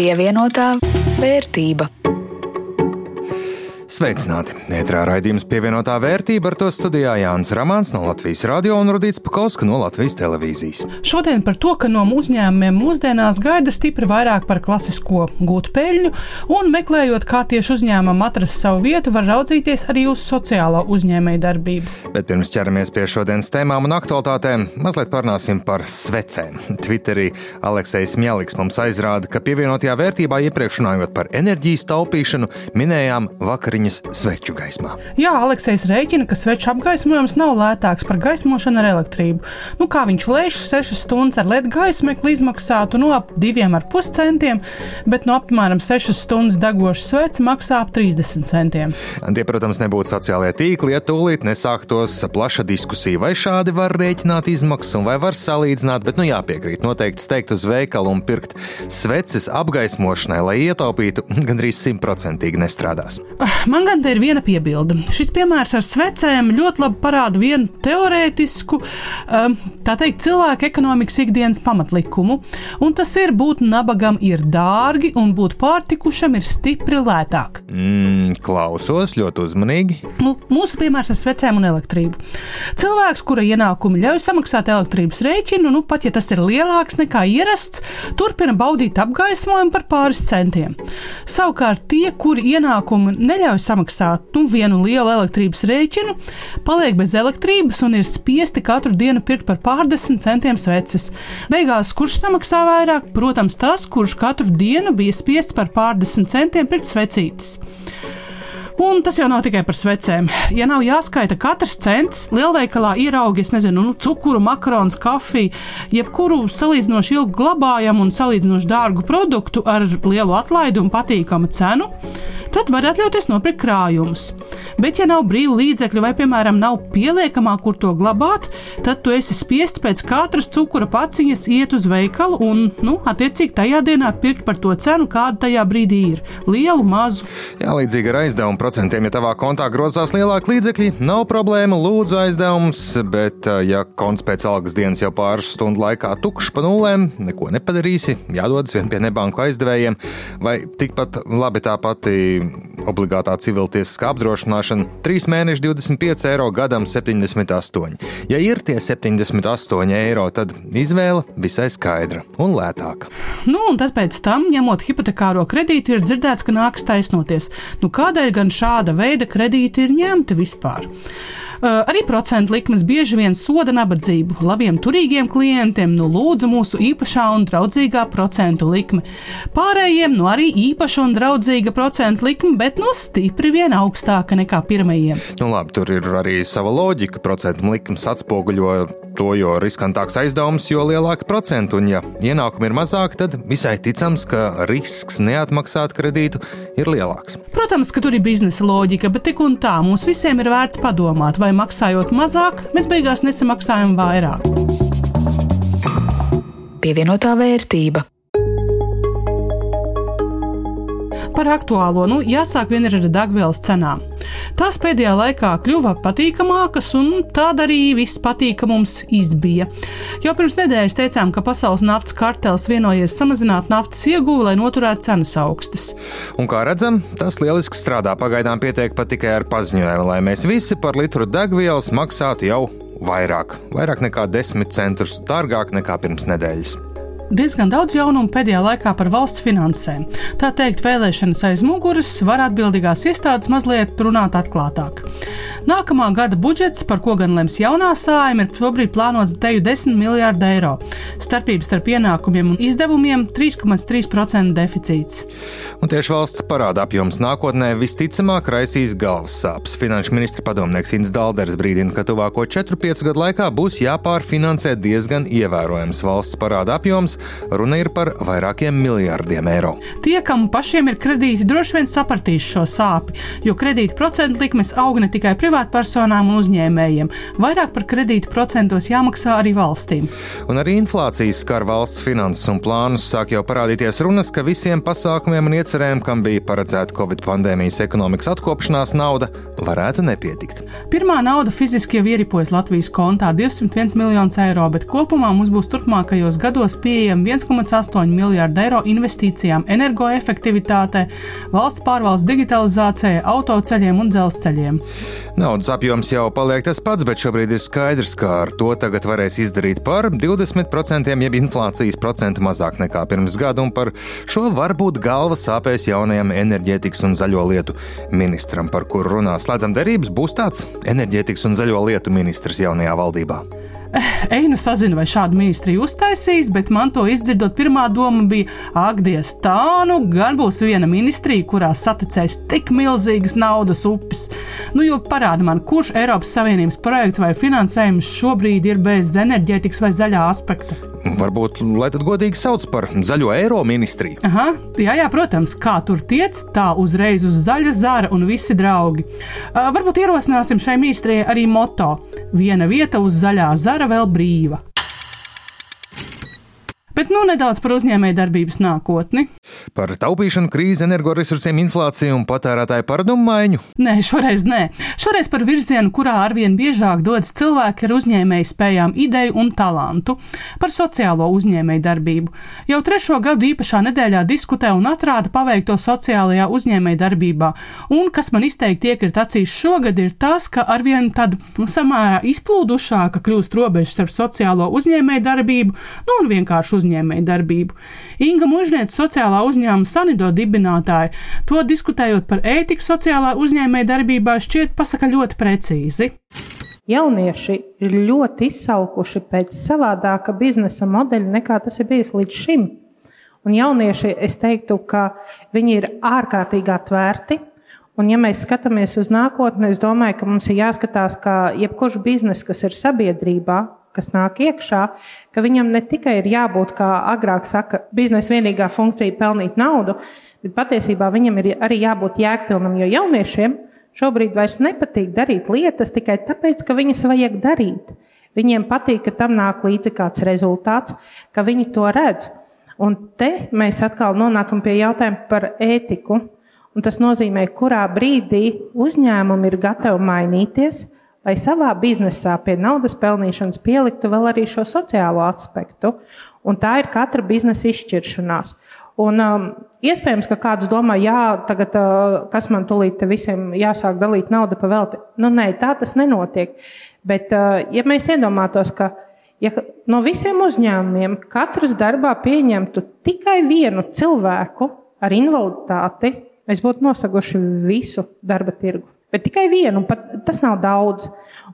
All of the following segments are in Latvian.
Pievienotā vērtība. Sveicināti! Ētrā raidījums pievienotā vērtība ar to studijā Jānis Ramāns no Latvijas radio un Rudīts Pakauska no Latvijas televīzijas. Šodien par to, ka no uzņēmumiem mūsdienās gaida stipri vairāk par klasisko gūt peļņu, un meklējot, kā tieši uzņēmumam atrast savu vietu, var raudzīties arī uz sociālo uzņēmēju darbību. Bet pirms ķeramies pie šodienas tēmām un aktualitātēm, mazliet parunāsim par svecēm. Twitterī Aleksis Mjaliks mums aizrāda, ka pievienotajā vērtībā iepriekš runājot par enerģijas taupīšanu, minējām vakariņu vakariņas sveču gaismā. Jā, Aleksis rēķina, ka sveču apgaismojums nav lētāks par gaismošanu ar elektrību. Nu, kā viņš lēš 6 stundas ar LED gaismekli izmaksātu no ap 2,5 centiem, bet no apmēram 6 stundas degoša sveca maksā ap 30 centiem. Tie, protams, nebūtu sociālajie tīkli, ja tūlīt nesāktos plaša diskusija, vai šādi var rēķināt izmaksas un vai var salīdzināt, bet nu jāpiekrīt noteikti steigt uz veikalu un pirkt sveces apgaismošanai, lai ietaupītu gandrīz simtprocentīgi nestrādās. Man gan te ir viena piebilde. Šis piemērs ar svecēm ļoti labi parāda vienu teorētisku, um, tā teikt, cilvēka ekonomikas ikdienas pamatlikumu, un tas ir būt nabagam ir dārgi un būt pārtikušam ir stipri lētāk. Mm, klausos ļoti uzmanīgi. Nu, mūsu piemērs ar svecēm un elektrību. Cilvēks, kura ienākumi ļauj samaksāt elektrības rēķinu, nu pat ja tas ir lielāks nekā ierasts, turpina baudīt apgaismojumu par pāris centiem. Savukārt tie, kuri ienākumi neļauj samaksāt nu, vienu lielu elektrības rēķinu, paliek bez elektrības un ir spiesti katru dienu pirkt par pārdesmit centiem sveces. Beigās, kurš samaksā vairāk? Protams, tas, kurš katru dienu bija spiests par pārdesmit centiem pirkt svecītes. Un tas jau nav tikai par svecēm. Ja nav jāskaita katrs cents, lielveikalā ieraugi, es nezinu, nu, cukuru, makaronus, kafiju, jebkuru salīdzinoši ilgi glabājamu un salīdzinoši dārgu produktu ar lielu atlaidi un patīkamu cenu, tad var atļauties nopirkt krājumus. Bet, ja nav brīvu līdzekļu vai, piemēram, nav pieliekamā, kur to glabāt, tad tu esi spiests pēc katras cukura paciņas iet uz veikalu un, nu, attiecīgi tajā dienā pirkt par to cenu, kāda tajā brīdī ir - lielu, mazu. Jā, līdzīgi ar aizdevumu procentiem, ja tavā kontā grozās lielāki līdzekļi, nav problēma, lūdzu aizdevums, bet, ja konts pēc algas dienas jau pāris stundu laikā tukšs pa nulēm, neko nepadarīsi, jādodas vien pie nebanku aizdevējiem, vai tikpat labi tā pati obligātā civiltiesiskā apdrošināšana - 3 mēneši 25 eiro gadam 78. Ja ir tie 78 eiro, tad izvēle visai skaidra un lētāka. Nu, un tad pēc tam, ņemot hipotekāro kredītu, ir dzirdēts, ka nāks taisnoties. Nu, kādēļ gan šāda veida kredīti ir ņemti vispār? Uh, arī procentu likmes bieži vien soda nabadzību. Labiem, turīgiem klientiem nu lūdzu mūsu īpašā un draudzīgā procentu likme. Pārējiem nu arī īpaša un draudzīga procentu likme, bet nu stipri vien augstāka nekā pirmajiem. Nu, labi, tur ir arī sava loģika. Procentu likmes atspoguļo to, jo riskantāks aizdevums, jo lielāka procentu. Un, ja ienākumi ir mazāki, tad visai ticams, ka risks neatmaksāt kredītu ir lielāks. Protams, ka tur ir biznesa loģika, bet tik un tā mums visiem ir vērts padomāt, vai maksājot mazāk, mēs beigās nesamaksājam vairāk. Pievienotā vērtība. Par aktuālo, nu, jāsāk vien ar degvielas cenām. Tās pēdējā laikā kļuva patīkamākas, un tāda arī viss patīkamums izbija. Jau pirms nedēļas teicām, ka pasaules naftas kartels vienojies samazināt naftas ieguvi, lai noturētu cenas augstas. Un kā redzam, tas lieliski strādā. Pagaidām pietiek pat tikai ar paziņojumu, lai mēs visi par litru degvielas maksātu jau vairāk, vairāk nekā 10 centus dārgāk nekā pirms nedēļas diezgan daudz jaunumu pēdējā laikā par valsts finansēm. Tā teikt, vēlēšanas aiz muguras var atbildīgās iestādes mazliet runāt atklātāk. Nākamā gada budžets, par ko gan lems jaunā sājuma, ir šobrīd plānots teju 10 miljārdu eiro. Starpības starp ienākumiem un izdevumiem - 3,3% deficīts. Un tieši valsts parāda apjoms nākotnē visticamāk raisīs galvas sāpes. Finanšu ministra padomnieks Inns Dalders brīdina, ka tuvāko 4-5 gadu laikā būs jāpārfinansē diezgan ievērojams valsts parāda apjoms, Runa ir par vairākiem miljardiem eiro. Tie, kam pašiem ir kredīti, droši vien sapratīs šo sāpi, jo kredīta procentu likmes aug ne tikai privātpersonām un uzņēmējiem. Vairāk par kredītu procentos jāmaksā arī valstīm. Un arī inflācijas skar valsts finanses un plānus sāk jau parādīties runas, ka visiem pasākumiem un iecerēm, kam bija paredzēta Covid pandēmijas ekonomikas atkopšanās nauda, varētu nepietikt. Pirmā nauda fiziski jau ieripojas Latvijas kontā - 201 miljonus eiro, bet kopumā mums būs turpmākajos gados pieejama pieejami 1,8 miljārdu eiro investīcijām energoefektivitātē, valsts pārvaldes digitalizācijai, autoceļiem un dzelzceļiem. Naudas apjoms jau paliek tas pats, bet šobrīd ir skaidrs, ka ar to tagad varēs izdarīt par 20% jeb inflācijas procentu mazāk nekā pirms gada, un par šo varbūt galva sāpēs jaunajam enerģētikas un zaļo lietu ministram, par kuru runā slēdzam derības, būs tāds enerģētikas un zaļo lietu ministrs jaunajā valdībā. Einu sazinu, vai šādu ministriju uztaisīs, bet man to izdzirdot, pirmā doma bija, ak, Dievs, tā nu gan būs viena ministrija, kurā saticēs tik milzīgas naudas upes. Nu, jo parāda man, kurš Eiropas Savienības projekts vai finansējums šobrīd ir bez enerģētikas vai zaļā aspekta. Varbūt, lai tad godīgi sauc par zaļo eiro ministriju. Aha, jā, jā, protams, kā tur tiec, tā uzreiz uz zaļa zara un visi draugi. Uh, varbūt ierosināsim šai ministrijai arī moto: viena vieta uz zaļā zara vēl brīva. Bet nu nedaudz par uzņēmējdarbības nākotni. Par taupīšanu, krīzi, energoresursiem, inflāciju un patērētāju paradumu maiņu? Nē, šoreiz nē. Šoreiz par virzienu, kurā arvien biežāk dodas cilvēki ar uzņēmēju spējām, ideju un talantu. Par sociālo uzņēmējdarbību. Jau trešo gadu īpašā nedēļā diskutē un atrāda paveikto sociālajā uzņēmējdarbībā. Un kas man izteikti iekrita acīs šogad, ir tas, ka arvien tāda samērā izplūdušāka kļūst robežas starp sociālo uzņēmējdarbību nu, un vienkārši uzņēmējdarbību uzņēmēju darbību. Inga Mužniece, sociālā uzņēmuma Sanido dibinātāja, to diskutējot par ētiku sociālā uzņēmēju darbībā, šķiet pasaka ļoti precīzi. Jaunieši ir ļoti izsaukuši pēc savādāka biznesa modeļa nekā tas ir bijis līdz šim. Un jaunieši, es teiktu, ka viņi ir ārkārtīgi atvērti. Un, ja mēs skatāmies uz nākotni, es domāju, ka mums ir jāskatās, ka jebkurš bizness, kas ir sabiedrībā, kas nāk iekšā, ka viņam ne tikai ir jābūt, kā agrāk saka, biznesa vienīgā funkcija pelnīt naudu, bet patiesībā viņam ir arī jābūt jēgpilnam, jo jauniešiem šobrīd vairs nepatīk darīt lietas tikai tāpēc, ka viņas vajag darīt. Viņiem patīk, ka tam nāk līdzi kāds rezultāts, ka viņi to redz. Un te mēs atkal nonākam pie jautājuma par ētiku. Un tas nozīmē, kurā brīdī uzņēmumi ir gatavi mainīties, lai savā biznesā pie naudas pelnīšanas pieliktu vēl arī šo sociālo aspektu. Un tā ir katra biznesa izšķiršanās. Un, um, iespējams, ka kāds domā, jā, tagad, uh, kas man tulīt visiem jāsāk dalīt naudu pa velti. Nu, nē, tā tas nenotiek. Bet, uh, ja mēs iedomātos, ka ja no visiem uzņēmumiem katrs darbā pieņemtu tikai vienu cilvēku ar invaliditāti, mēs būtu nosaguši visu darba tirgu. Bet tikai vienu, un pat tas nav daudz.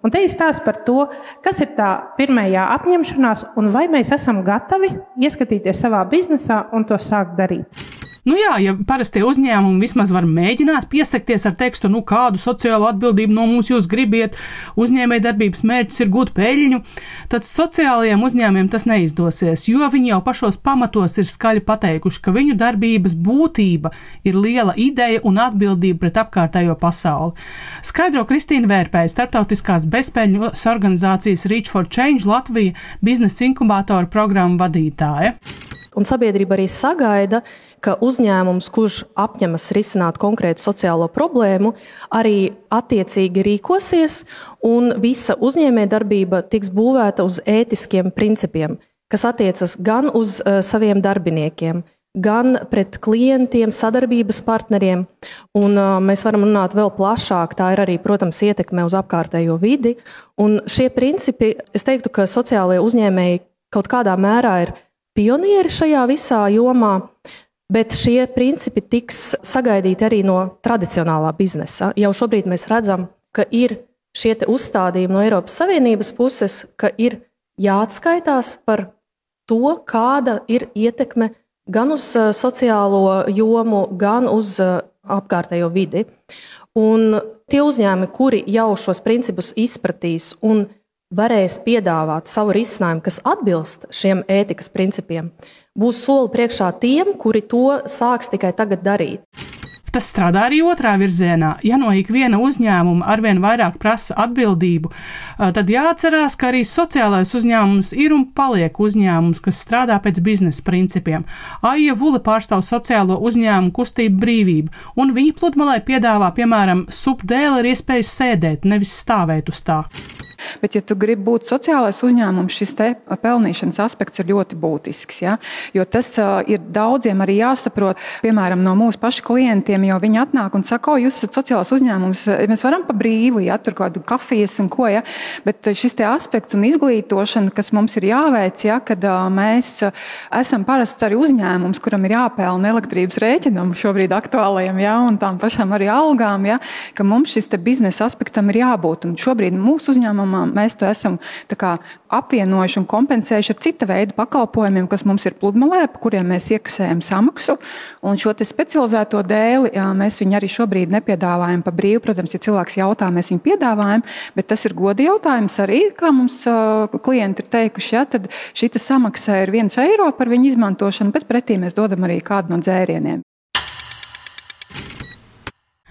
Un te ir stāsts par to, kas ir tā pirmā apņemšanās, un vai mēs esam gatavi ieskatīties savā biznesā un to sākt darīt. Nu jā, ja parastie uzņēmumi vismaz var mēģināt piesakties ar tekstu, nu kādu sociālo atbildību no mums jūs gribiet, uzņēmē darbības mērķis ir gūt peļņu, tad sociālajiem uzņēmumiem tas neizdosies, jo viņi jau pašos pamatos ir skaļi pateikuši, ka viņu darbības būtība ir liela ideja un atbildība pret apkārtējo pasauli. Skaidro Kristīna Vērpēja, starptautiskās bezpēļņu organizācijas Reach for Change Latvija biznesa inkubātora programmu vadītāja. Un sabiedrība arī sagaida, ka uzņēmums, kurš apņemas risināt konkrētu sociālo problēmu, arī attiecīgi rīkosies, un visa uzņēmējdarbība tiks būvēta uz ētiskiem principiem, kas attiecas gan uz uh, saviem darbiniekiem, gan pret klientiem, sadarbības partneriem. Un, uh, mēs varam runāt vēl plašāk. Tā ir arī, protams, ietekme uz apkārtējo vidi. Un šie principi, es teiktu, ka sociālajie uzņēmēji kaut kādā mērā ir pionieri šajā visā jomā. Bet šie principi tiks sagaidīti arī no tradicionālā biznesa. Jau šobrīd mēs redzam, ka ir šie uzstādījumi no Eiropas Savienības puses, ka ir jāatskaitās par to, kāda ir ietekme gan uz uh, sociālo jomu, gan uz uh, apkārtējo vidi. Un tie uzņēmumi, kuri jau šos principus izpratīs un varēs piedāvāt savu risinājumu, kas atbilst šiem ētikas principiem, būs soli priekšā tiem, kuri to sāks tikai tagad darīt. Tas strādā arī otrā virzienā. Ja no ikviena uzņēmuma arvien vairāk prasa atbildību, tad jāatcerās, ka arī sociālais uzņēmums ir un paliek uzņēmums, kas strādā pēc biznesa principiem. Aija Vule pārstāv sociālo uzņēmumu kustību brīvību, un viņa pludmalē piedāvā, piemēram, supdēli ar iespēju sēdēt, nevis stāvēt uz tā. Bet, ja tu gribi būt sociālais uzņēmums, šis pelnīšanas aspekts ir ļoti būtisks. Ja? Jo tas ir daudziem arī jāsaprot, piemēram, no mūsu pašu klientiem, jo viņi atnāk un saka, o, jūs esat sociālais uzņēmums, mēs varam pa brīvu, ja tur kaut kādu kafijas un ko, ja? bet šis aspekts un izglītošana, kas mums ir jāveic, ja, kad mēs esam parasts arī uzņēmums, kuram ir jāpelna elektrības rēķinam šobrīd aktuālajiem, ja, un tām pašām arī algām, ja, ka mums šis biznesa aspektam ir jābūt. Un šobrīd mūsu uzņēmumā mēs to esam kā, apvienojuši un kompensējuši ar cita veida pakalpojumiem, kas mums ir pludmalē, pa kuriem mēs iekasējam samaksu. Un šo specializēto dēli mēs viņu arī šobrīd nepiedāvājam pa brīvu. Protams, ja cilvēks jautā, mēs viņu piedāvājam, bet tas ir godi jautājums arī, kā mums klienti ir teikuši. Ja, tad šī samaksa ir viens eiro par viņu izmantošanu, bet pretī mēs dodam arī kādu no dzērieniem.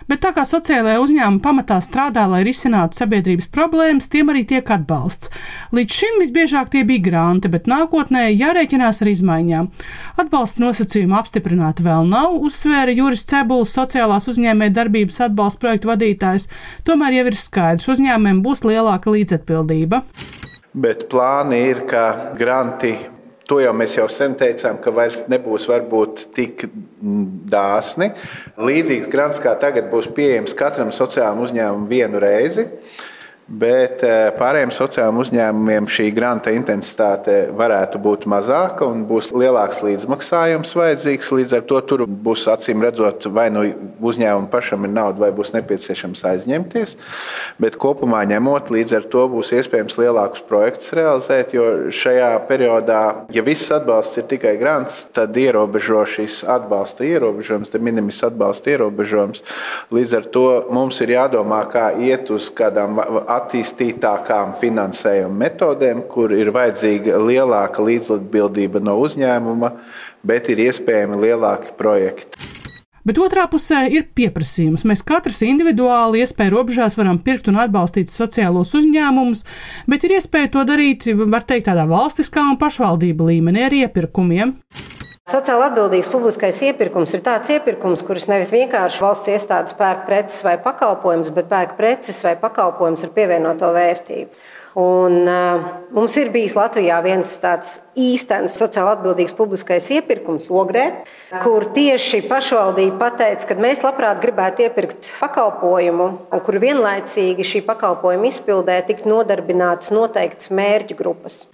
Bet tā kā sociālajā uzņēmuma pamatā strādā, lai risinātu sabiedrības problēmas, tiem arī tiek atbalsts. Līdz šim visbiežāk tie bija granti, bet nākotnē jārēķinās ar izmaiņām. Atbalsta nosacījumu apstiprināt vēl nav, uzsvēra Juris Cebuls, sociālās uzņēmē darbības atbalsta projektu vadītājs. Tomēr jau ir skaidrs, uzņēmumiem būs lielāka līdzatbildība. Bet plāni ir, ka granti To jau mēs jau sen teicām, ka vairs nebūs varbūt tik dāsni. Līdzīgs grants kā tagad būs pieejams katram sociālajam uzņēmumam vienu reizi. Bet eh, pārējiem sociālajiem uzņēmumiem šī granta intensitāte varētu būt mazāka un būs lielāks līdzmaksājums vajadzīgs. Līdz ar to tur būs acīm redzot, vai nu uzņēmumam pašam ir nauda, vai būs nepieciešams aizņemties. Bet kopumā ņemot, līdz ar to būs iespējams lielākus projektus realizēt. Jo šajā periodā, ja viss atbalsts ir tikai grants, tad ierobežo šis atbalsta ierobežojums, te minimis atbalsta ierobežojums. Līdz ar to mums ir jādomā, kā iet uz kādām attīstītākām finansējuma metodēm, kur ir vajadzīga lielāka līdzatbildība no uzņēmuma, bet ir iespējami lielāki projekti. Bet otrā pusē ir pieprasījums. Mēs katrs individuāli iespēju robežās varam pirkt un atbalstīt sociālos uzņēmumus, bet ir iespēja to darīt, var teikt, tādā valstiskā un pašvaldību līmenī ar iepirkumiem. Sociāli atbildīgs publiskais iepirkums ir tāds iepirkums, kurš nevis vienkārši valsts iestādes pērk preces vai pakalpojumus, bet pērk preces vai pakalpojumus ar pievienoto vērtību. Un, uh, mums ir bijis Latvijā viens tāds īstenis sociāli atbildīgs publiskais iepirkums Ogrē, kur tieši pašvaldība pateica, ka mēs labprāt gribētu iepirkt pakalpojumu, kur vienlaicīgi šī pakalpojuma izpildē tiktu nodarbinātas noteiktas mērķu grupas.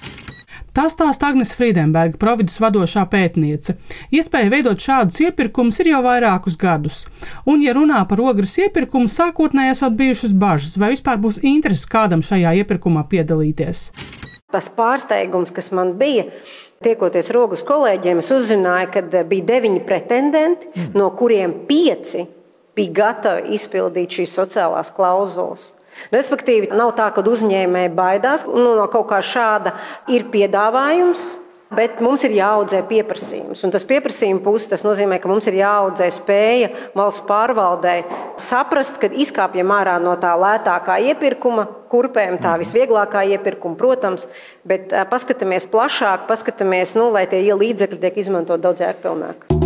Tā stāsta Agnēs Friedenberga, providus vadošā pētniece. Iespēja veidot šādus iepirkumus ir jau vairākus gadus. Un, ja runā par ogres iepirkumu, sākotnēji esat bijušas bažas, vai vispār būs interesi kādam šajā iepirkumā piedalīties. Tas pārsteigums, kas man bija, tiekoties rokas kolēģiem, es uzzināju, ka bija deviņi pretendenti, no kuriem pieci bija gatavi izpildīt šīs sociālās klauzulas. Respektīvi, nav tā, ka uzņēmēji baidās nu, no kaut kā šāda ir piedāvājums. Bet mums ir jāaudzē pieprasījums. Un tas pieprasījuma puses tas nozīmē, ka mums ir jāaudzē spēja valsts pārvaldē saprast, ka izkāpjam ārā no tā lētākā iepirkuma, kurpēm tā visvieglākā iepirkuma, protams, bet paskatāmies plašāk, paskatāmies, nu, lai tie līdzekļi tiek izmantot daudz jēgpilnāk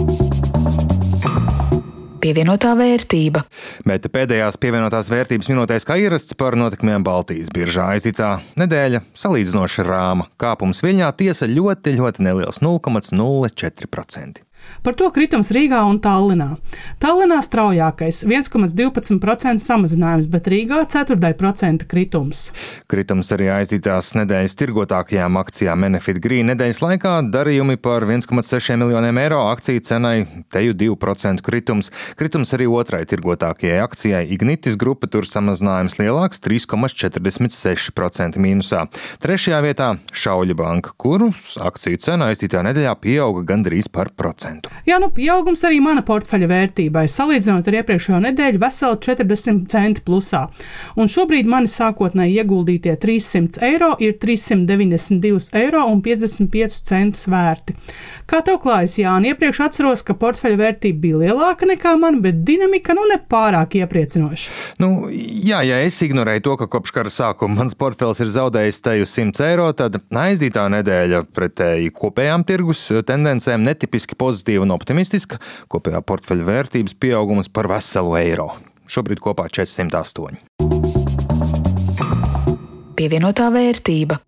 pievienotā vērtība. Bet pēdējās pievienotās vērtības minūtēs, kā ierasts par notikumiem Baltijas biržā aizītā nedēļa, salīdzinoši rāma. Kāpums Viļņā tiesa ļoti, ļoti neliels - 0,04%. Par to kritums Rīgā un Tallinā. Tallinā straujākais - 1,12% samazinājums, bet Rīgā - 4% kritums. Kritums arī aizdītās nedēļas tirgotākajām akcijām Benefit Green nedēļas laikā darījumi par 1,6 miljoniem eiro akciju cenai teju 2% kritums. Kritums arī otrai tirgotākajai akcijai Ignitis grupa tur samazinājums lielāks - 3,46% mīnusā. Trešajā vietā Šauļa banka, kurus akciju cena aizdītā nedēļā pieauga gandrīz par procentu procentu. Jā, nu pieaugums arī mana portfeļa vērtībai, salīdzinot ar iepriekšējo nedēļu, veseli 40 centi plusā. Un šobrīd mani sākotnēji ieguldītie 300 eiro ir 392 eiro un 55 centus vērti. Kā tev klājas, Jāni? Iepriekš atceros, ka portfeļa vērtība bija lielāka nekā man, bet dinamika nu nepārāk iepriecinoša. Nu, jā, ja es ignorēju to, ka kopš kara sākuma mans portfels ir zaudējis teju 100 eiro, tad aizītā nedēļa pretēji kopējām tirgus tendencēm netipiski pozitīva pozitīva un optimistiska, kopējā portfeļa vērtības pieaugums par veselu eiro. Šobrīd kopā 408. Pievienotā vērtība.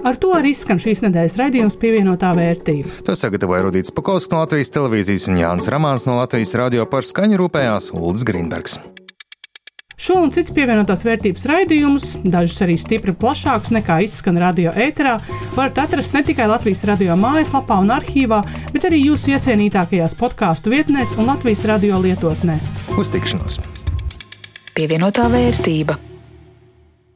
Ar to arī skan šīs nedēļas raidījums pievienotā vērtība. To sagatavoja Rudīts Pakausks no Latvijas televīzijas un Jānis Ramāns no Latvijas radio par skaņu rūpējās Ulris Grīnbergs. Šo un citus pievienotās vērtības raidījumus, dažus arī stipri plašākus nekā izskan radio ēterā, varat atrast ne tikai Latvijas radio mājaslapā un arhīvā, bet arī jūsu iecienītākajās podkāstu vietnēs un Latvijas radio lietotnē. Uz tikšanos! Pievienotā vērtība.